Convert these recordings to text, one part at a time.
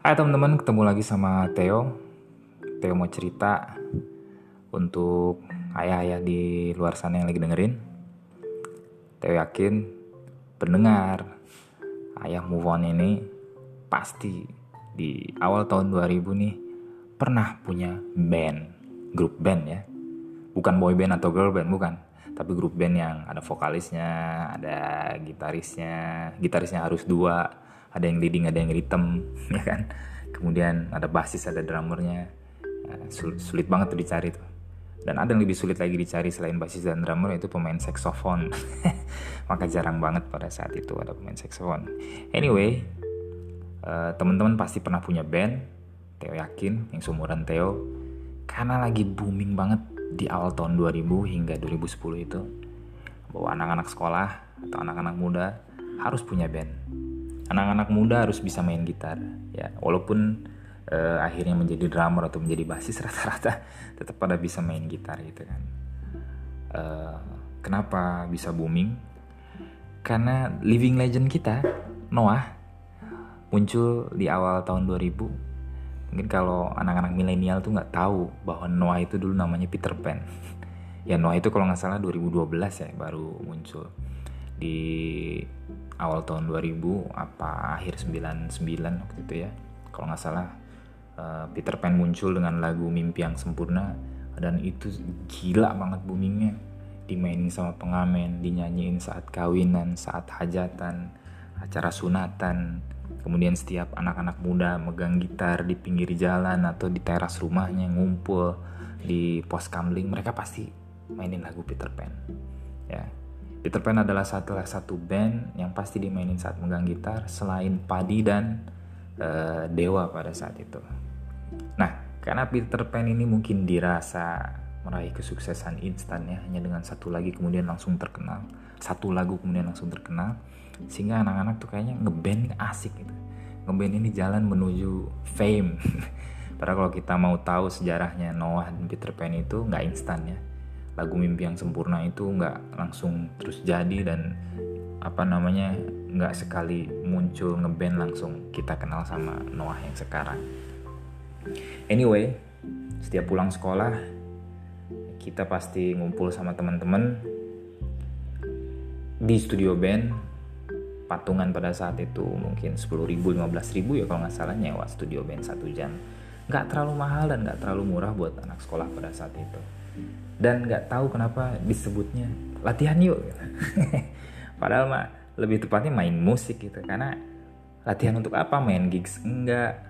Hai teman-teman, ketemu lagi sama Theo. Theo mau cerita untuk ayah-ayah di luar sana yang lagi dengerin. Theo yakin pendengar ayah move on ini pasti di awal tahun 2000 nih pernah punya band, grup band ya. Bukan boy band atau girl band, bukan. Tapi grup band yang ada vokalisnya, ada gitarisnya, gitarisnya harus dua, ada yang leading ada yang rhythm ya kan? Kemudian ada basis ada drummernya. Nah, sulit, banget tuh dicari tuh. Dan ada yang lebih sulit lagi dicari selain basis dan drummer yaitu pemain saxophone. Maka jarang banget pada saat itu ada pemain saxophone. Anyway uh, teman-teman pasti pernah punya band Theo yakin yang seumuran Theo. Karena lagi booming banget di awal tahun 2000 hingga 2010 itu. Bahwa anak-anak sekolah atau anak-anak muda harus punya band anak-anak muda harus bisa main gitar ya. Walaupun uh, akhirnya menjadi drummer atau menjadi basis rata-rata tetap pada bisa main gitar gitu kan. Uh, kenapa bisa booming? Karena living legend kita Noah muncul di awal tahun 2000 mungkin kalau anak-anak milenial tuh nggak tahu bahwa Noah itu dulu namanya Peter Pan. Ya Noah itu kalau nggak salah 2012 ya baru muncul di awal tahun 2000 apa akhir 99 waktu itu ya. Kalau nggak salah uh, Peter Pan muncul dengan lagu Mimpi yang Sempurna dan itu gila banget boomingnya. Dimainin sama pengamen dinyanyiin saat kawinan saat hajatan acara sunatan. Kemudian setiap anak-anak muda megang gitar di pinggir jalan atau di teras rumahnya ngumpul di pos kamling mereka pasti mainin lagu Peter Pan ya Peter Pan adalah salah satu band yang pasti dimainin saat megang gitar selain Padi dan uh, Dewa pada saat itu. Nah, karena Peter Pan ini mungkin dirasa meraih kesuksesan instan ya hanya dengan satu lagi kemudian langsung terkenal, satu lagu kemudian langsung terkenal, sehingga anak-anak tuh kayaknya ngeband asik gitu. Ngeband ini jalan menuju fame. Padahal kalau kita mau tahu sejarahnya Noah dan Peter Pan itu nggak instan ya lagu mimpi yang sempurna itu nggak langsung terus jadi dan apa namanya nggak sekali muncul ngeband langsung kita kenal sama Noah yang sekarang. Anyway, setiap pulang sekolah kita pasti ngumpul sama teman-teman di studio band. Patungan pada saat itu mungkin 10 ribu 15 ribu ya kalau nggak salah nyewa studio band satu jam. Nggak terlalu mahal dan nggak terlalu murah buat anak sekolah pada saat itu dan nggak tahu kenapa disebutnya latihan yuk. Padahal mah lebih tepatnya main musik gitu karena latihan untuk apa? Main gigs enggak.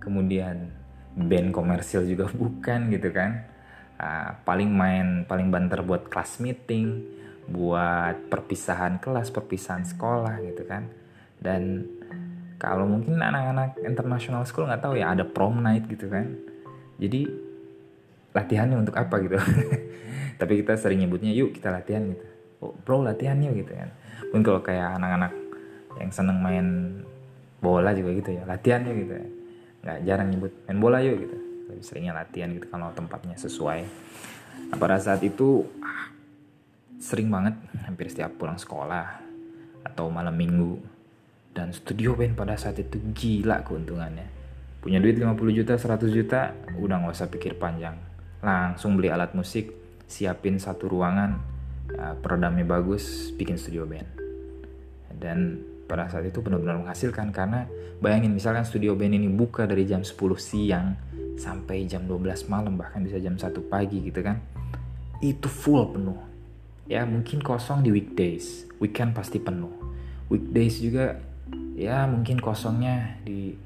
Kemudian band komersil juga bukan gitu kan. Uh, paling main paling banter buat kelas meeting buat perpisahan kelas perpisahan sekolah gitu kan. Dan kalau mungkin anak-anak international school nggak tahu ya ada prom night gitu kan. Jadi latihannya untuk apa gitu. Tapi kita sering nyebutnya yuk kita latihan gitu. Oh, bro latihan yuk gitu kan. Mungkin kalau kayak anak-anak yang seneng main bola juga gitu ya latihan yuk gitu ya. Nggak jarang nyebut main bola yuk gitu. Lebih seringnya latihan gitu kalau tempatnya sesuai. Nah pada saat itu ah, sering banget hampir setiap pulang sekolah atau malam minggu. Dan studio band pada saat itu gila keuntungannya. Punya duit 50 juta 100 juta udah nggak usah pikir panjang langsung beli alat musik siapin satu ruangan. Uh, peredamnya bagus bikin studio band. Dan pada saat itu benar-benar menghasilkan karena bayangin misalkan studio band ini buka dari jam 10 siang sampai jam 12 malam bahkan bisa jam 1 pagi gitu kan itu full penuh. Ya mungkin kosong di weekdays. Weekend pasti penuh. Weekdays juga ya mungkin kosongnya di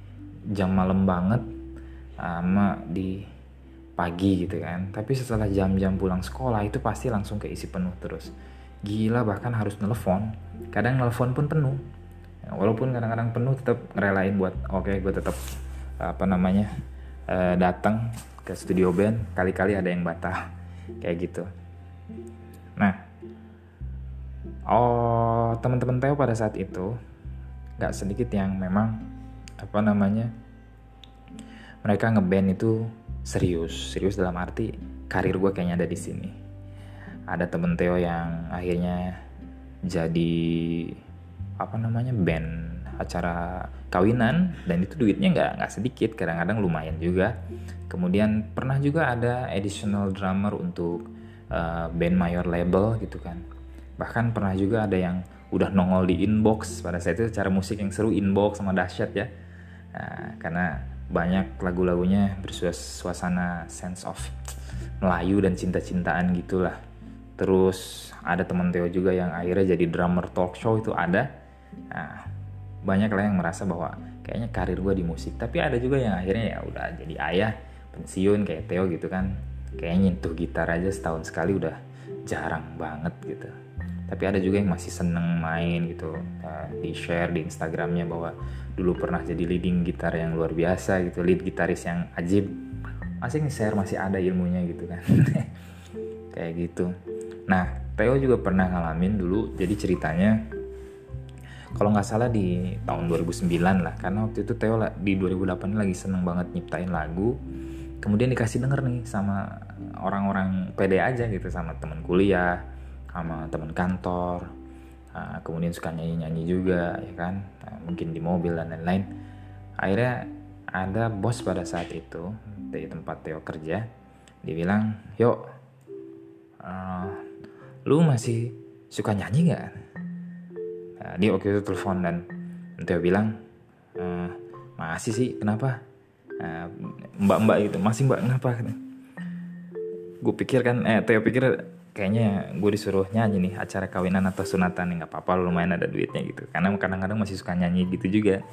jam malam banget sama di pagi gitu kan. Tapi setelah jam-jam pulang sekolah itu pasti langsung keisi penuh terus. Gila bahkan harus nelfon. Kadang nelfon pun penuh. Ya, walaupun kadang-kadang penuh tetap ngerelain buat oke okay, gue tetap apa namanya uh, datang ke studio band kali-kali ada yang batal kayak gitu. Nah oh teman-teman Teo pada saat itu nggak sedikit yang memang apa namanya mereka ngeband itu serius serius dalam arti karir gue kayaknya ada di sini. Ada temen Theo yang akhirnya jadi apa namanya band acara kawinan dan itu duitnya nggak nggak sedikit kadang-kadang lumayan juga. Kemudian pernah juga ada additional drummer untuk uh, band mayor label gitu kan. Bahkan pernah juga ada yang udah nongol di inbox pada saat itu cara musik yang seru inbox sama dahsyat ya. Nah, karena banyak lagu-lagunya bersuasana sense of Melayu dan cinta-cintaan gitulah. Terus ada teman Theo juga yang akhirnya jadi drummer talk show itu ada. Nah, banyak lah yang merasa bahwa kayaknya karir gue di musik. Tapi ada juga yang akhirnya ya udah jadi ayah pensiun kayak Theo gitu kan. Kayaknya nyentuh gitar aja setahun sekali udah jarang banget gitu tapi ada juga yang masih seneng main gitu. Uh, di share di Instagramnya bahwa dulu pernah jadi leading gitar yang luar biasa gitu lead gitaris yang ajib. Masih nge-share masih ada ilmunya gitu kan. Kayak gitu. Nah Theo juga pernah ngalamin dulu jadi ceritanya kalau nggak salah di tahun 2009 lah. Karena waktu itu Theo di 2008 lagi seneng banget nyiptain lagu. Kemudian dikasih denger nih sama orang-orang pede aja gitu sama temen kuliah sama teman kantor uh, kemudian suka nyanyi-nyanyi juga ya kan? Uh, mungkin di mobil dan lain-lain. Akhirnya ada bos pada saat itu dari tempat Theo kerja dia bilang yuk uh, lu masih suka nyanyi nggak? Uh, dia waktu itu telepon dan Theo bilang uh, masih sih kenapa? Mbak-mbak uh, itu masih mbak kenapa? Gue pikir kan eh Theo pikir kayaknya gue disuruh nyanyi nih acara kawinan atau sunatan nggak apa-apa lumayan ada duitnya gitu. Karena kadang-kadang masih suka nyanyi gitu juga.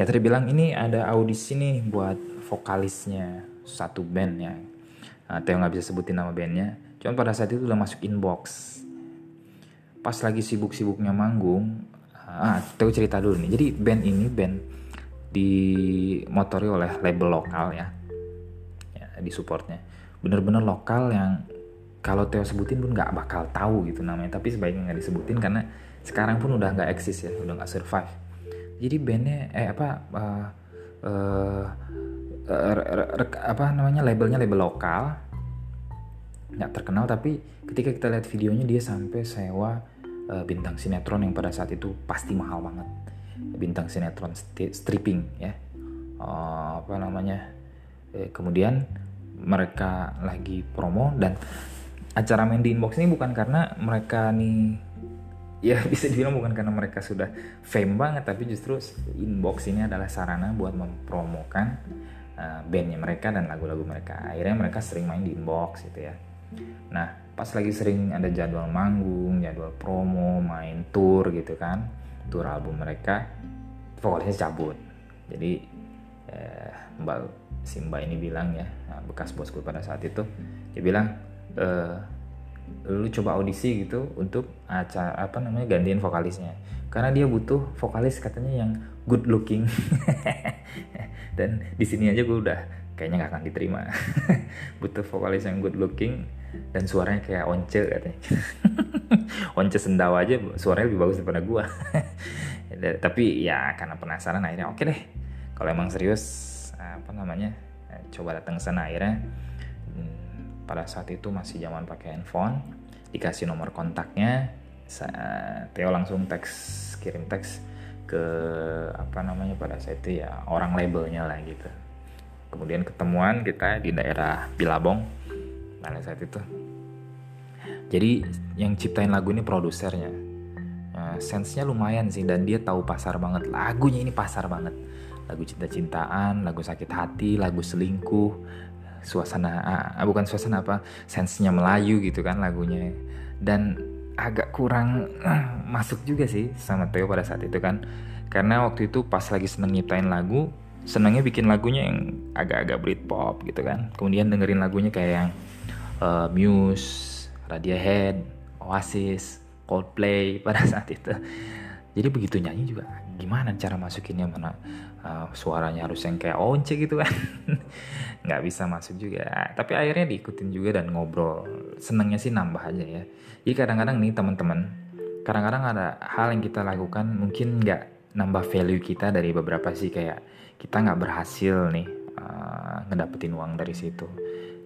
Ya tadi bilang ini ada audisi nih buat vokalisnya satu band ya. Nah, nggak bisa sebutin nama bandnya. Cuman pada saat itu udah masuk inbox. Pas lagi sibuk-sibuknya manggung ah Theo cerita dulu nih. Jadi band ini band dimotori oleh label lokal ya, ya di supportnya. Bener-bener lokal yang kalau Theo sebutin pun nggak bakal tahu gitu namanya. Tapi sebaiknya nggak disebutin karena sekarang pun udah nggak eksis ya udah nggak survive. Jadi bandnya eh apa uh, uh, uh, apa namanya labelnya label lokal. Nggak terkenal tapi ketika kita lihat videonya dia sampai sewa uh, bintang sinetron yang pada saat itu pasti mahal banget. Bintang sinetron stripping ya. Uh, apa namanya eh, kemudian mereka lagi promo dan acara main di inbox ini bukan karena mereka nih ya bisa dibilang bukan karena mereka sudah fame banget tapi justru inbox ini adalah sarana buat mempromokan uh, bandnya mereka dan lagu-lagu mereka. Akhirnya mereka sering main di inbox gitu ya. Nah pas lagi sering ada jadwal manggung jadwal promo main tour gitu kan tour album mereka vokalisnya cabut. Jadi eh, mbak Simba ini bilang ya nah, bekas bosku pada saat itu dia bilang uh, lu coba audisi gitu untuk acara apa namanya gantiin vokalisnya. Karena dia butuh vokalis katanya yang good looking. Dan di sini aja gue udah kayaknya nggak akan diterima. Butuh vokalis yang good looking dan suaranya kayak once katanya. Once sendawa aja suaranya lebih bagus daripada gue tapi ya karena penasaran akhirnya oke deh. Kalau emang serius apa namanya coba datang sana. Akhirnya pada saat itu masih zaman pakai handphone dikasih nomor kontaknya Theo langsung teks kirim teks ke apa namanya pada saat itu ya orang labelnya lah gitu. Kemudian ketemuan kita di daerah Bilabong pada saat itu. Jadi yang ciptain lagu ini produsernya. Uh, sense-nya lumayan sih dan dia tahu pasar banget. Lagunya ini pasar banget. Lagu cinta-cintaan lagu sakit hati lagu selingkuh suasana ah, bukan suasana apa sensenya Melayu gitu kan lagunya. Dan agak kurang uh, masuk juga sih sama Theo pada saat itu kan. Karena waktu itu pas lagi seneng nyiptain lagu senengnya bikin lagunya yang agak-agak Britpop gitu kan. Kemudian dengerin lagunya kayak yang uh, Muse, Radiohead, Oasis, Coldplay pada saat itu. Jadi begitu nyanyi juga gimana cara masukinnya mana uh, suaranya harus yang kayak once gitu kan. Nggak bisa masuk juga. Tapi akhirnya diikutin juga dan ngobrol. Senengnya sih nambah aja ya. Jadi kadang-kadang nih teman-teman kadang-kadang ada hal yang kita lakukan mungkin nggak nambah value kita dari beberapa sih kayak kita nggak berhasil nih uh, ngedapetin uang dari situ.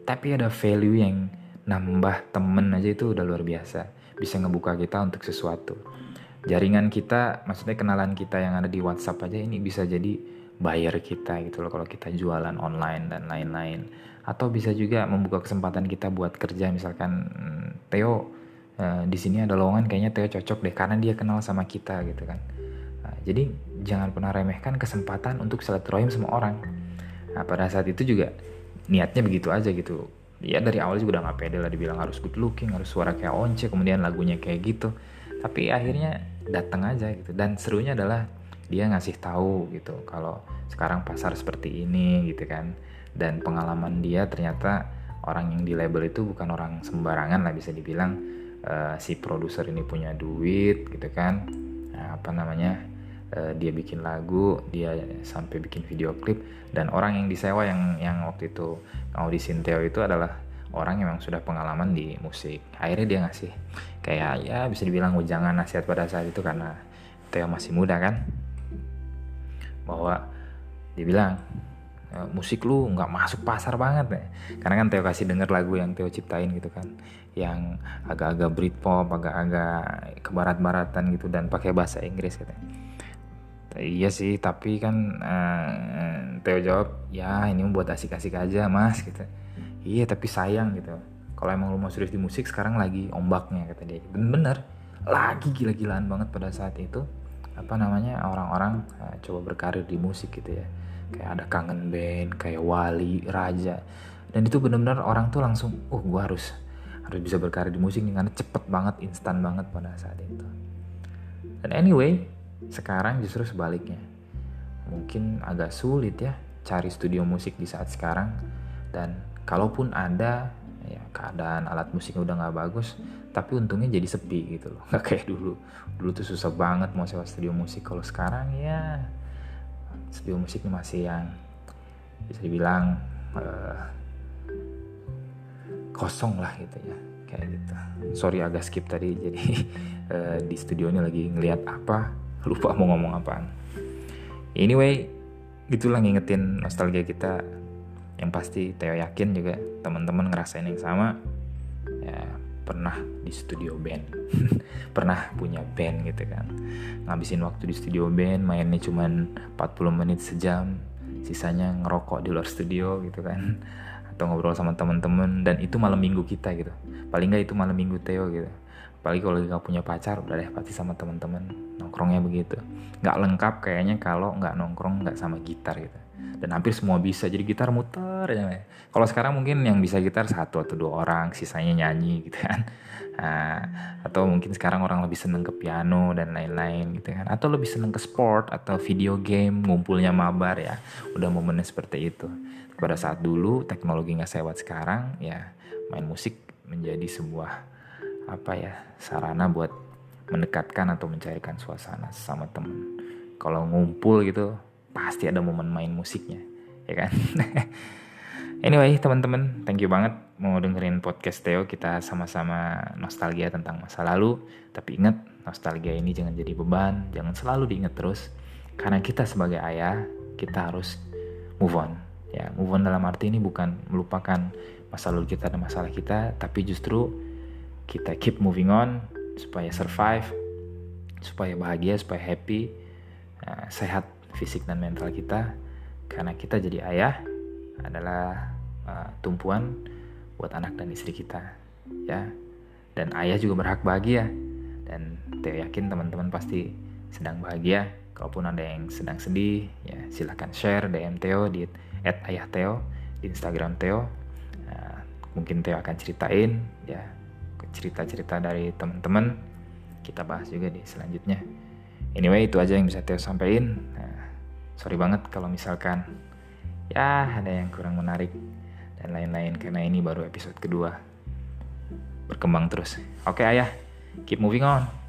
Tapi ada value yang nambah temen aja itu udah luar biasa. Bisa ngebuka kita untuk sesuatu jaringan kita maksudnya kenalan kita yang ada di WhatsApp aja ini bisa jadi buyer kita gitu loh kalau kita jualan online dan lain-lain. Atau bisa juga membuka kesempatan kita buat kerja misalkan hmm, Theo uh, di sini ada lowongan kayaknya Theo cocok deh karena dia kenal sama kita gitu kan. Nah, jadi jangan pernah remehkan kesempatan untuk silaturahim sama orang. Nah pada saat itu juga niatnya begitu aja gitu. Ya dari awal juga udah gak pede lah dibilang harus good looking harus suara kayak once kemudian lagunya kayak gitu. Tapi akhirnya datang aja gitu. Dan serunya adalah dia ngasih tahu gitu kalau sekarang pasar seperti ini gitu kan. Dan pengalaman dia ternyata orang yang di label itu bukan orang sembarangan lah bisa dibilang uh, si produser ini punya duit gitu kan. Nah, apa namanya uh, dia bikin lagu dia sampai bikin video klip. Dan orang yang disewa yang yang waktu itu audisi Theo itu adalah orang yang memang sudah pengalaman di musik. Akhirnya dia ngasih kayak ya bisa dibilang jangan nasihat pada saat itu karena Theo masih muda kan. Bahwa dia bilang e, musik lu nggak masuk pasar banget ya karena kan Theo kasih denger lagu yang Theo ciptain gitu kan yang agak-agak Britpop agak-agak kebarat-baratan gitu dan pakai bahasa Inggris katanya. Iya sih tapi kan uh, Theo jawab ya ini buat asik-asik aja mas gitu iya tapi sayang gitu. Kalau emang lu mau serius di musik sekarang lagi ombaknya kata dia. Bener-bener lagi gila-gilaan banget pada saat itu apa namanya orang-orang uh, coba berkarir di musik gitu ya. Kayak ada kangen band kayak Wali Raja. Dan itu bener-bener orang tuh langsung oh gua harus harus bisa berkarir di musik nih karena cepet banget instan banget pada saat itu. Dan anyway sekarang justru sebaliknya. Mungkin agak sulit ya cari studio musik di saat sekarang dan kalaupun ada ya keadaan alat musiknya udah nggak bagus tapi untungnya jadi sepi gitu loh. Nggak kayak dulu. Dulu tuh susah banget mau sewa studio musik. Kalau sekarang ya studio musik masih yang bisa dibilang uh, kosong lah gitu ya. Kayak gitu. Sorry agak skip tadi jadi uh, di studio ini lagi ngelihat apa lupa mau ngomong apaan. Anyway gitulah ngingetin nostalgia kita yang pasti Theo yakin juga teman-teman ngerasain yang sama. Ya pernah di studio band. Pernah punya band gitu kan. Ngabisin waktu di studio band mainnya cuman 40 menit sejam. Sisanya ngerokok di luar studio gitu kan. Atau ngobrol sama teman-teman. Dan itu malam minggu kita gitu. Paling nggak itu malam minggu Theo gitu. Apalagi kalau nggak punya pacar udah deh pasti sama teman-teman. Nongkrongnya begitu. Nggak lengkap kayaknya kalau nggak nongkrong nggak sama gitar gitu dan hampir semua bisa jadi gitar muter ya kalau sekarang mungkin yang bisa gitar satu atau dua orang sisanya nyanyi gitu kan. Nah, atau mungkin sekarang orang lebih seneng ke piano dan lain-lain gitu kan. Atau lebih seneng ke sport atau video game ngumpulnya mabar ya. Udah momennya seperti itu. Pada saat dulu teknologi nggak sewat sekarang ya main musik menjadi sebuah apa ya sarana buat mendekatkan atau mencairkan suasana sama temen. Kalau ngumpul gitu pasti ada momen main musiknya ya kan? Anyway teman-teman thank you banget mau dengerin podcast Theo. Kita sama-sama nostalgia tentang masa lalu. Tapi ingat nostalgia ini jangan jadi beban jangan selalu diingat terus. Karena kita sebagai ayah kita harus move on. Ya move on dalam arti ini bukan melupakan masa lalu kita dan masalah kita tapi justru kita keep moving on supaya survive, supaya bahagia, supaya happy, uh, sehat fisik dan mental kita. Karena kita jadi ayah adalah uh, tumpuan buat anak dan istri kita, ya. Dan ayah juga berhak bahagia. Dan Theo yakin teman-teman pasti sedang bahagia. Kalaupun ada yang sedang sedih, ya silahkan share DM Theo di @ayah Theo di Instagram Theo. Uh, mungkin Theo akan ceritain, ya cerita-cerita dari teman-teman kita bahas juga di selanjutnya anyway itu aja yang bisa Theo sampaikan nah, sorry banget kalau misalkan ya ada yang kurang menarik dan lain-lain karena ini baru episode kedua. Berkembang terus. Oke ayah. Keep moving on